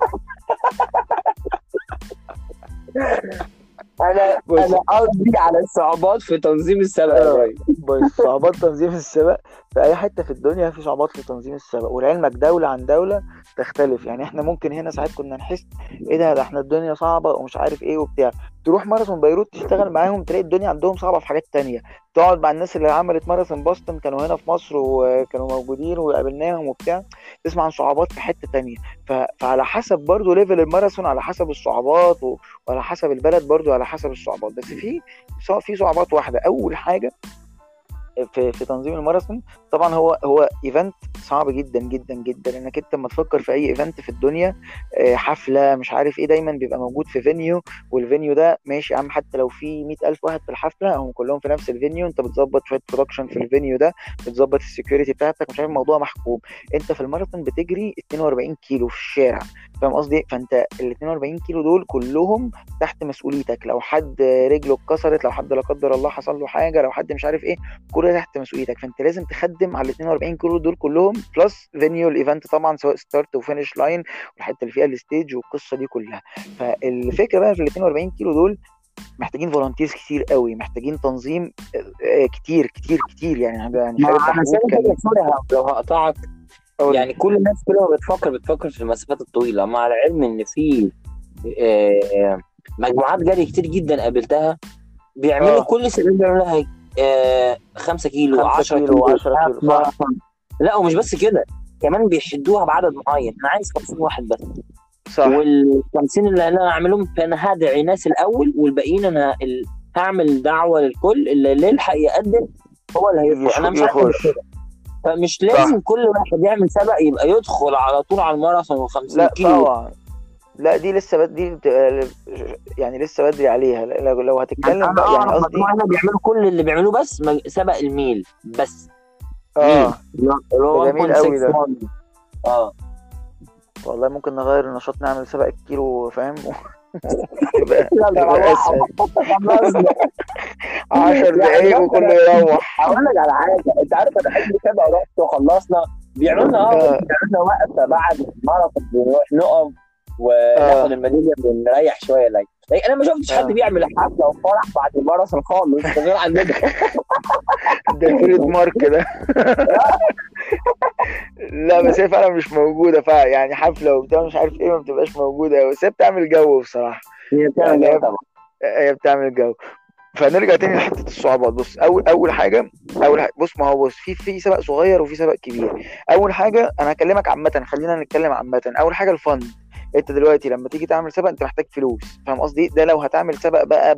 أنا بص. أنا قصدي على الصعوبات في تنظيم السبق يا آه. بص صعوبات تنظيم السباق في أي حتة في الدنيا في صعوبات في تنظيم السباق ولعلمك دولة عن دولة تختلف يعني إحنا ممكن هنا ساعات كنا نحس إيه ده ده إحنا الدنيا صعبة ومش عارف إيه وبتاع تروح ماراثون بيروت تشتغل معاهم تلاقي الدنيا عندهم صعبة في حاجات تانية. تقعد مع الناس اللي عملت ماراثون بوسطن كانوا هنا في مصر وكانوا موجودين وقابلناهم وبتاع تسمع عن صعوبات في حتة تانية. ف... فعلى حسب برضو level الماراثون على حسب الصعوبات و... وعلى حسب البلد برضو على حسب الصعوبات. بس في في صعوبات واحدة. أول حاجة في في تنظيم الماراثون. طبعا هو هو event صعب جدا جدا جدا إنك أنت لما تفكر في أي event في الدنيا آه، حفلة مش عارف إيه دايما بيبقى موجود في venue وال venue ده ماشي يا عم حتى لو في 100000 واحد في الحفلة هم كلهم في نفس ال venue أنت بتظبط شوية production في ال venue ده بتظبط ال security بتاعتك مش عارف الموضوع محكوم. أنت في الماراثون بتجري 42 كيلو في الشارع فاهم قصدي؟ فأنت ال 42 كيلو دول كلهم تحت مسؤوليتك. لو حد رجله اتكسرت لو حد لا قدر الله حصل له حاجة لو حد مش عارف إيه كل ده تحت مسؤوليتك فأنت لازم تخدم على ال 42 كيلو دول كلهم plus venue ال event طبعا سواء start و finish line والحتة اللي فيها ال stage والقصة دي كلها. فالفكرة بقى في ال 42 كيلو دول محتاجين volunteers كتير قوي محتاجين تنظيم آه، كتير كتير كتير. يعني يعني لو هقطعك. يعني كل الناس كل ما بتفكر بتفكر في المسافات الطويلة. مع العلم إن في آه، مجموعات جري كتير جدا قابلتها بيعملوا آه. كل سنه بيعملوا لها آه 5 كيلو 5 10 كيلو كيلو 10 كيلو صح. لا ومش بس كده كمان بيحدوها بعدد معين. أنا عايز 50 واحد بس. صح. وال 50 اللي أنا أعملهم فأنا هدعي ناس الأول والباقيين أنا ال... هعمل دعوة للكل اللي اللي يلحق يقدم هو اللي هيدخل. أنا مش يخش. فمش لازم كل واحد يعمل سبق يبقى يدخل على طول على الماراثون و50 لا كيلو. طبعا. لا دي لسه. دي بتبقى يعني لسه بدري عليها. لو, لو هتتكلم أنا بقى يعني قصدي هنا بيعملوا كل اللي بيعملوه بس سبق الميل بس. آه. اللي هو جميل 1.6 قوي ده. آه. والله ممكن نغير النشاط نعمل سبق الكيلو فاهم؟ يبقى لا لا يبقى لا أسهل. خلصنا. 10 دقايق وكله يروح. هقول لك على حاجة. أنت عارف أنا قبل كده رحت وخلصنا بيعملوا لنا آه آه. بيعملوا لنا وقفة بعد الماراثون بنروح نقف. وناخد الميداليه ونريح شوية لك لكن أنا ما شفتش آه. حد بيعمل حفله وفرح بعد الماراثون خالص غير عندنا ده فريد مارك ده. لا بس هي فعلا مش موجودة فعلا يعني حفلة وبتاع مش عارف إيه ما بتبقاش موجودة بس هي بتعمل جو بصراحة. هي بتعمل يعني كده طبعا. هي بتعمل جو. فنرجع تاني لحتة الصعوبات. بص اول أول حاجة أول حاجة بص ما هو بص في في سبق صغير وفي سبق كبير. أول حاجة أنا هكلمك عامة خلينا نتكلم عامة. أول حاجة الفند. انت دلوقتي لما تيجي تعمل سبق انت محتاج فلوس فاهم قصدي ده لو هتعمل سبق بقى.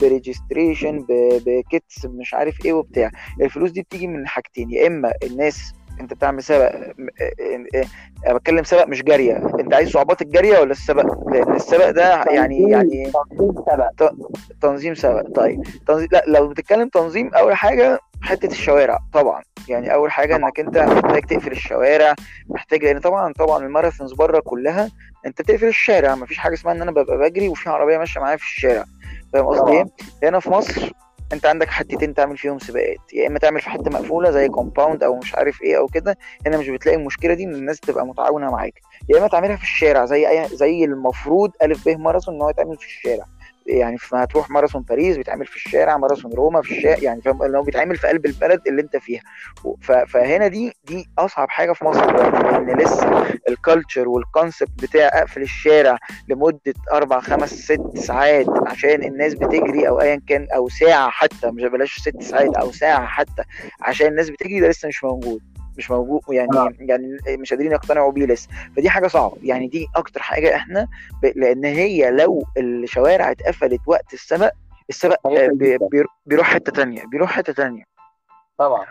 ب registration. ب kits مش عارف إيه وبتاع الفلوس دي بتيجي من حاجتين يا إما الناس انت بتعمل سبق م- اه- اه- أنا بتكلم سبق مش جارية انت عايز صعوبات الجارية ولا السبق لأن السبق ده يعني يعني تنظيم سبق تنظيم سبق طيب تنظيم لا لو بتتكلم تنظيم أول حاجة حتة الشوارع طبعا. يعني أول حاجة إنك أنت محتاج تقفل الشوارع محتاج لأن طبعا طبعا ال marathons بره كلها أنت بتقفل الشارع مفيش حاجة اسمها إن أنا ببقى بجري وفي عربية ماشية معايا في الشارع. فاهم قصدي إيه؟ هنا في مصر أنت عندك حتتين تعمل فيهم سباقات. يا إما تعمل في حتة مقفولة زي compound أو مش عارف إيه أو كده هنا مش بتلاقي المشكلة دي إن الناس تبقى متعاونة معاك. يا إما تعملها في الشارع زي أي زي المفروض ألف ب ماراثون إن هو يتعمل في الشارع. يعني في- هتروح ماراثون باريس بيتعمل في الشارع ماراثون روما في الشارع يعني فاهم؟ اللي هو بيتعمل في قلب البلد اللي انت فيها. فهنا دي دي أصعب حاجة في مصر دلوقتي لأن لسه ال culture وال concept بتاع أقفل الشارع لمدة أربع خمس ست ساعات عشان الناس بتجري أو ايا كان أو ساعة حتى مش بلاش ست ساعات أو ساعة حتى عشان الناس بتجري ده لسه مش موجود. مش موجود يعني آه. يعني مش قادرين يقتنعوا بيه لسه. فدي حاجة صعبة. يعني دي أكتر حاجة إحنا ب... لأن هي لو الشوارع اتقفلت وقت السبق السبق آه، بي... بيرو- بيروح حتة تانية بيروح حتة تانية. طبعا.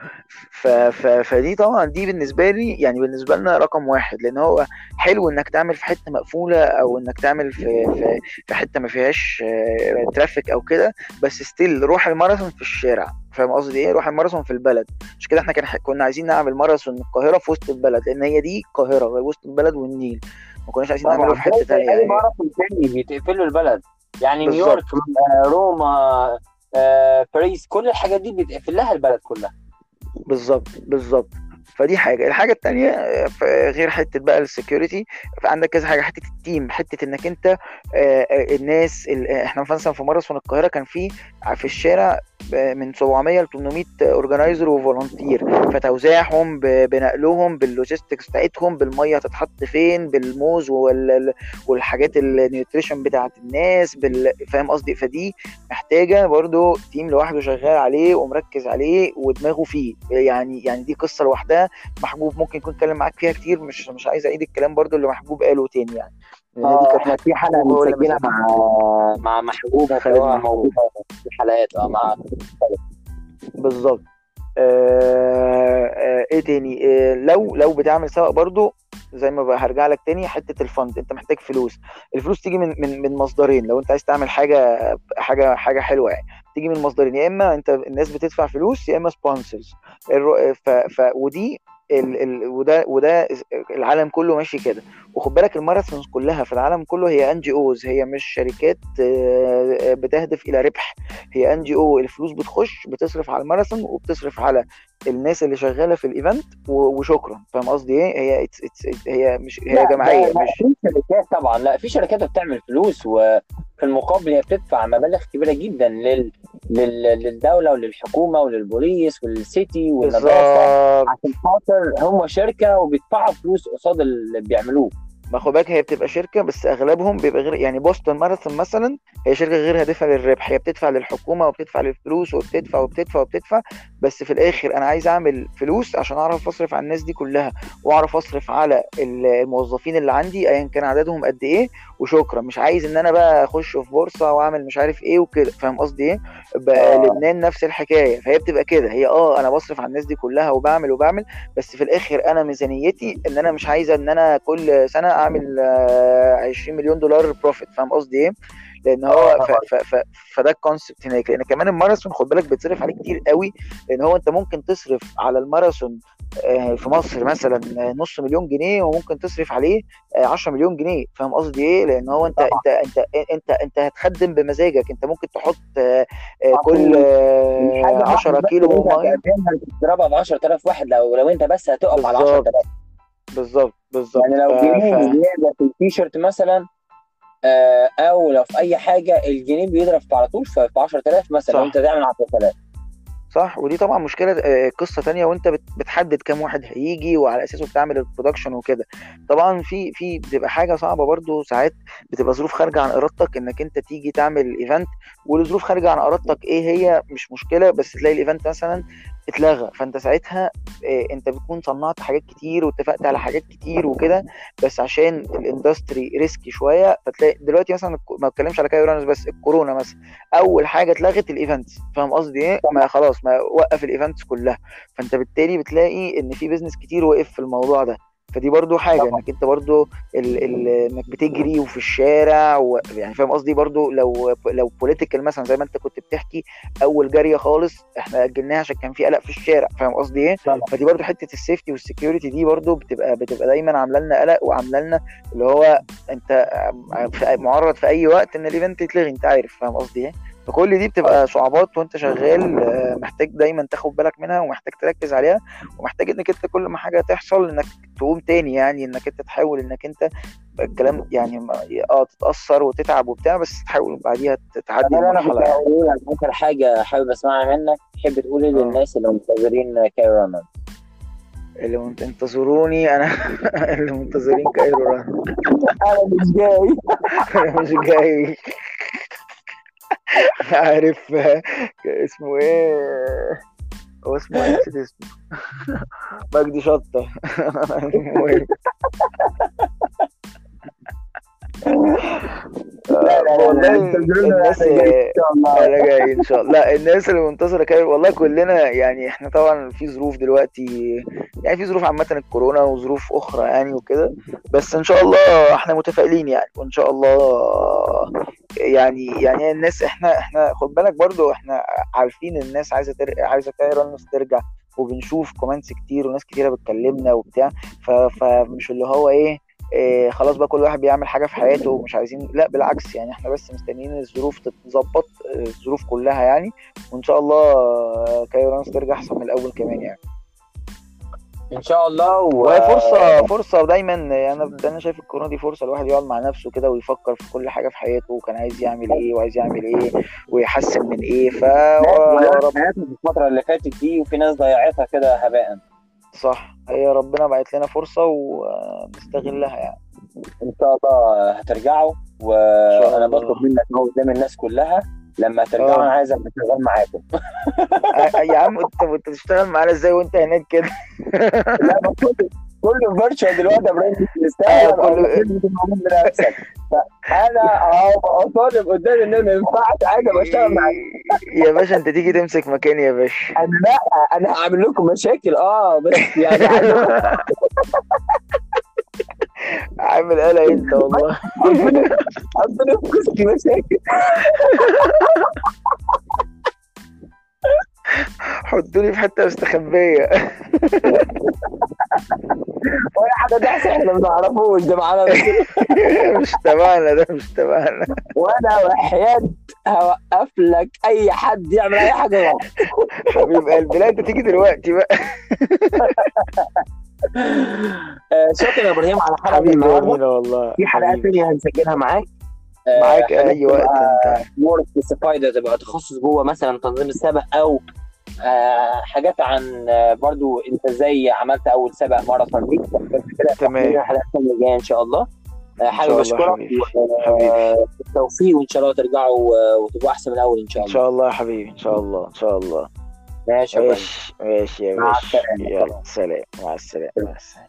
ف... ف... فدي طبعا دي بالنسبة لي يعني بالنسبة لنا رقم واحد. لأن هو حلو إنك تعمل في حتة مقفولة أو إنك تعمل في في, في حتة ما فيهاش آه، ترافيك أو كده بس still روح الماراثون في الشارع. فاهم قصدي إيه؟ روح الماراثون في البلد. مش كده إحنا كان كنا عايزين نعمل ماراثون القاهرة في وسط البلد لأن هي دي القاهرة وسط البلد والنيل. ما كناش عايزين نعمله في حتة تانية أي يعني. ماراثون تاني بيتقفلوا البلد. يعني بالظبط. نيويورك آه، روما آه، باريس كل الحاجات دي بيتقفل لها البلد كلها. بالظبط بالظبط. فدي حاجة. الحاجة التانية آه، غير حتة بقى ال security عندك كذا حاجة. حتة ال team حتة إنك أنت آه، الناس ال- إحنا مثلا في ماراثون القاهرة كان في في الشارع من 700 ل 800 organizer و volunteer فتوزيعهم بنقلهم بال logistics بتاعتهم بالمية تتحط فين بالموز وال- والحاجات ال nutrition بتاعت الناس. فاهم قصدي؟ فدي محتاجة برضو team لوحده شغال عليه ومركز عليه ودماغه فيه. يعني يعني دي قصة لوحدها محبوب ممكن يكون اتكلم معاك فيها كتير مش مش عايز أعيد الكلام برضو اللي محبوب قاله تاني يعني. لأن دي كانت إحنا في حلقة هو اللي مسجلها مسجل. مع مع محبوب خالد. موجودة في الحلقات آه مع بالظبط. آه آه إيه تاني؟ آه لو لو بتعمل سبق برضو زي ما بقى هرجع لك تاني حتة الفند. أنت محتاج فلوس. الفلوس تيجي من من من مصدرين. لو أنت عايز تعمل حاجة حاجة حاجة حلوة يعني تيجي من مصدرين. يا إما أنت الناس بتدفع فلوس يا إما سبونسرز ف ف ودي ال ال وده وده العالم كله ماشي كده. وخد بالك ال marathons كلها في العالم كله هي NGOs هي مش شركات آه، بتهدف إلى ربح. هي NGO الفلوس بتخش بتصرف على الماراثون وبتصرف على الناس اللي شغالة في ال event وشكرا. فاهم قصدي إيه؟ هي it's, it's, it's هي مش هي جماعيه مش في شركات طبعا. لا في شركات بتعمل فلوس وفي المقابل هي بتدفع مبالغ كبيرة جدا لل... لل... للدولة وللحكومة وللبوليس ولل city والنظافه بالظبط. عشان خاطر هم شركة وبيدفعوا فلوس قصاد اللي بيعملوه. ما خد بالك هي بتبقى شركة بس أغلبهم بيبقى غير يعني بوسطن ماراثون مثلا هي شركة غير هادفة للربح. هي بتدفع للحكومة وبتدفع للفلوس وبتدفع وبتدفع وبتدفع بس في الآخر أنا عايز أعمل فلوس عشان أعرف أصرف على الناس دي كلها وأعرف أصرف على ال- الموظفين اللي عندي ايا كان عددهم قد إيه وشكرا. مش عايز إن أنا بقى أخش في بورصة وأعمل مش عارف إيه وكده. فاهم قصدي إيه؟ بقى آه. لبنان نفس الحكاية. فهي بتبقى كده. هي آه أنا بصرف على الناس دي كلها وبعمل وبعمل بس في الآخر أنا ميزانيتي إن أنا مش عايزه إن أنا كل سنة أعمل آه، 20 مليون دولار profit فاهم قصدي إيه؟ لأن هو آه، ف ف ف فده ال concept هناك. لأن كمان الماراثون خد بالك بتصرف عليه كتير قوي. لأن هو أنت ممكن تصرف على الماراثون آه، في مصر مثلا آه، نص مليون جنيه وممكن تصرف عليه آه، 10 مليون جنيه. فاهم قصدي إيه؟ لأن هو أنت أنت أنت أنت أنت هتخدم بمزاجك. أنت ممكن تحط آه، آه، كل آه، 10 كيلو مية. تضربها ب 10000 واحد. لو لو أنت بس هتقف على بالظبط. 10000 بالظبط بالظبط. يعني لو جنيه ف- زيادة في التيشيرت مثلا آه، أو لو في أي حاجة الجنيه بيضرب على طول في في 10000 مثلا. لو أنت تعمل 10000 صح؟ ودي طبعا مشكلة آه، قصة تانية وانت بت- بتحدد كام واحد هيجي وعلى أساسه بتعمل ال production وكده. طبعا في في بتبقى حاجة صعبة برضو ساعات بتبقى ظروف خارجة عن إرادتك إنك انت تيجي تعمل event والظروف خارجة عن إرادتك إيه هي مش مشكلة بس تلاقي ال event مثلا اتلغى. فانت ساعتها آه، انت بتكون صنعت حاجات كتير واتفقت على حاجات كتير وكده بس عشان ال industry risky شوية فتلاقي دلوقتي مثلا ما بتكلمش على Cairo Runners بس الكورونا مثلا أول حاجة اتلغت ال events فاهم قصدي إيه؟ ما خلاص ما وقف ال events كلها. فانت بالتالي بتلاقي إن في business كتير وقف في الموضوع ده. فدي برضو حاجة طبعا. إنك أنت برضو ال ال إنك بتجري وفي الشارع و يعني فاهم قصدي برضو لو لو political مثلا زي ما أنت كنت بتحكي أول جارية خالص إحنا أجلناها عشان كان في قلق في الشارع فاهم قصدي إيه. فدي برضو حتة ال safety وال security دي برضو بتبقى بتبقى دايما عاملة لنا قلق وعاملة لنا اللي هو أنت معرض في أي وقت إن ال event يتلغي أنت عارف فاهم قصدي إيه فكل دي بتبقى صعوبات وانت شغال آه، محتاج دايما تاخد بالك منها ومحتاج تركز عليها ومحتاج انك انت كل ما حاجة تحصل انك تقوم تاني يعني انك انت تحاول انك انت الكلام يعني آه تتأثر وتتعب وبتاع بس تحاول بعديها تعدي طب أنا المرحلة يعني. لك آخر حاجة حابب أسمعها منك تحب تقول إيه آه. للناس اللي منتظرين Cairo اللي منت- انتظروني أنا اللي منتظرين Cairo Run أنا مش جاي أنا مش جاي عارف اسمه إيه؟ هو اسمه إيه؟ نسيت اسمه. مجدي شطة. المهم. لا والله الناس جاي أنا جاي إن شاء الله. لا الناس اللي منتصرة كده والله كلنا يعني إحنا طبعا في ظروف دلوقتي يعني في ظروف عامة الكورونا وظروف أخرى يعني وكده بس إن شاء الله إحنا متفائلين يعني وإن شاء الله يعني يعني الناس إحنا إحنا خد بالك برضو إحنا عارفين الناس عايزة تر... عايزة كايرانس ترجع وبنشوف comments كتير وناس كتيرة بتكلمنا وبتاع ف... فمش اللي هو إيه إيه خلاص بقى كل واحد بيعمل حاجة في حياته ومش عايزين لأ بالعكس يعني إحنا بس مستنيين الظروف تتظبط الظروف كلها يعني وإن شاء الله آه، Cairo Runners ترجع أحسن من الأول كمان يعني. إن شاء الله و... وهي فرصة فرصة دايما أنا أنا شايف الكورونا دي فرصة الواحد يقعد مع نفسه كده ويفكر في كل حاجة في حياته وكان عايز يعمل إيه وعايز يعمل إيه ويحسن من إيه ف حياتهم في الفترة اللي فاتت دي وفي ناس ضيعتها كده هباء. صح. هي ربنا بعت لنا فرصة ونستغلها يعني. إن شاء الله هترجعوا وأنا. بطلب منك اهو قدام الناس كلها لما ترجعوا آه. أنا عايز أبقى شغال معاكم. آه، يا عم أنت انت تشتغل معانا إزاي وأنت هناك كده؟ لا ما كله كله فيرتشوال دلوقتي يا إبراهيم كله- بنفسك. فأنا أهو طالب قدام إن أنا ما ينفعش حاجة بشتغل معاك. يا باشا أنت تيجي تمسك مكاني يا باشا. أنا لا أنا هعمل لكم مشاكل آه بس يعني عامل قلق انت والله. حطني في قصه مشاكل حطوني في حتة مستخبية. ولا حاجة ده إحنا ما نعرفوش ده معانا مش تبعنا ده مش تبعنا. وأنا وحياة هوقف لك أي حد يعمل أي حاجة غلط. حبيب قلبي لا انت تيجي دلوقتي بقى. آه، شكرا يا إبراهيم على حلقة النهارده. والله في حلقات ثانية هنسجلها معاك. آه، معاك أي وقت أنت. مور سبايدر تبقى تخصص جوه مثلا تنظيم السبق أو آه، حاجات عن برضو أنت إزاي عملت أول سبق ماراثون ليك تمام. حلقات ثانية جاية إن شاء الله. حابب أشكرك حبيبي. بالتوفيق وإن شاء الله ترجعوا وتبقوا أحسن من الأول إن شاء الله. إن شاء الله يا حبيبي. إن شاء الله. إن شاء الله. ماشي ماشي ماشي يا باشا. يلا سلام. مع السلامة مع السلامة.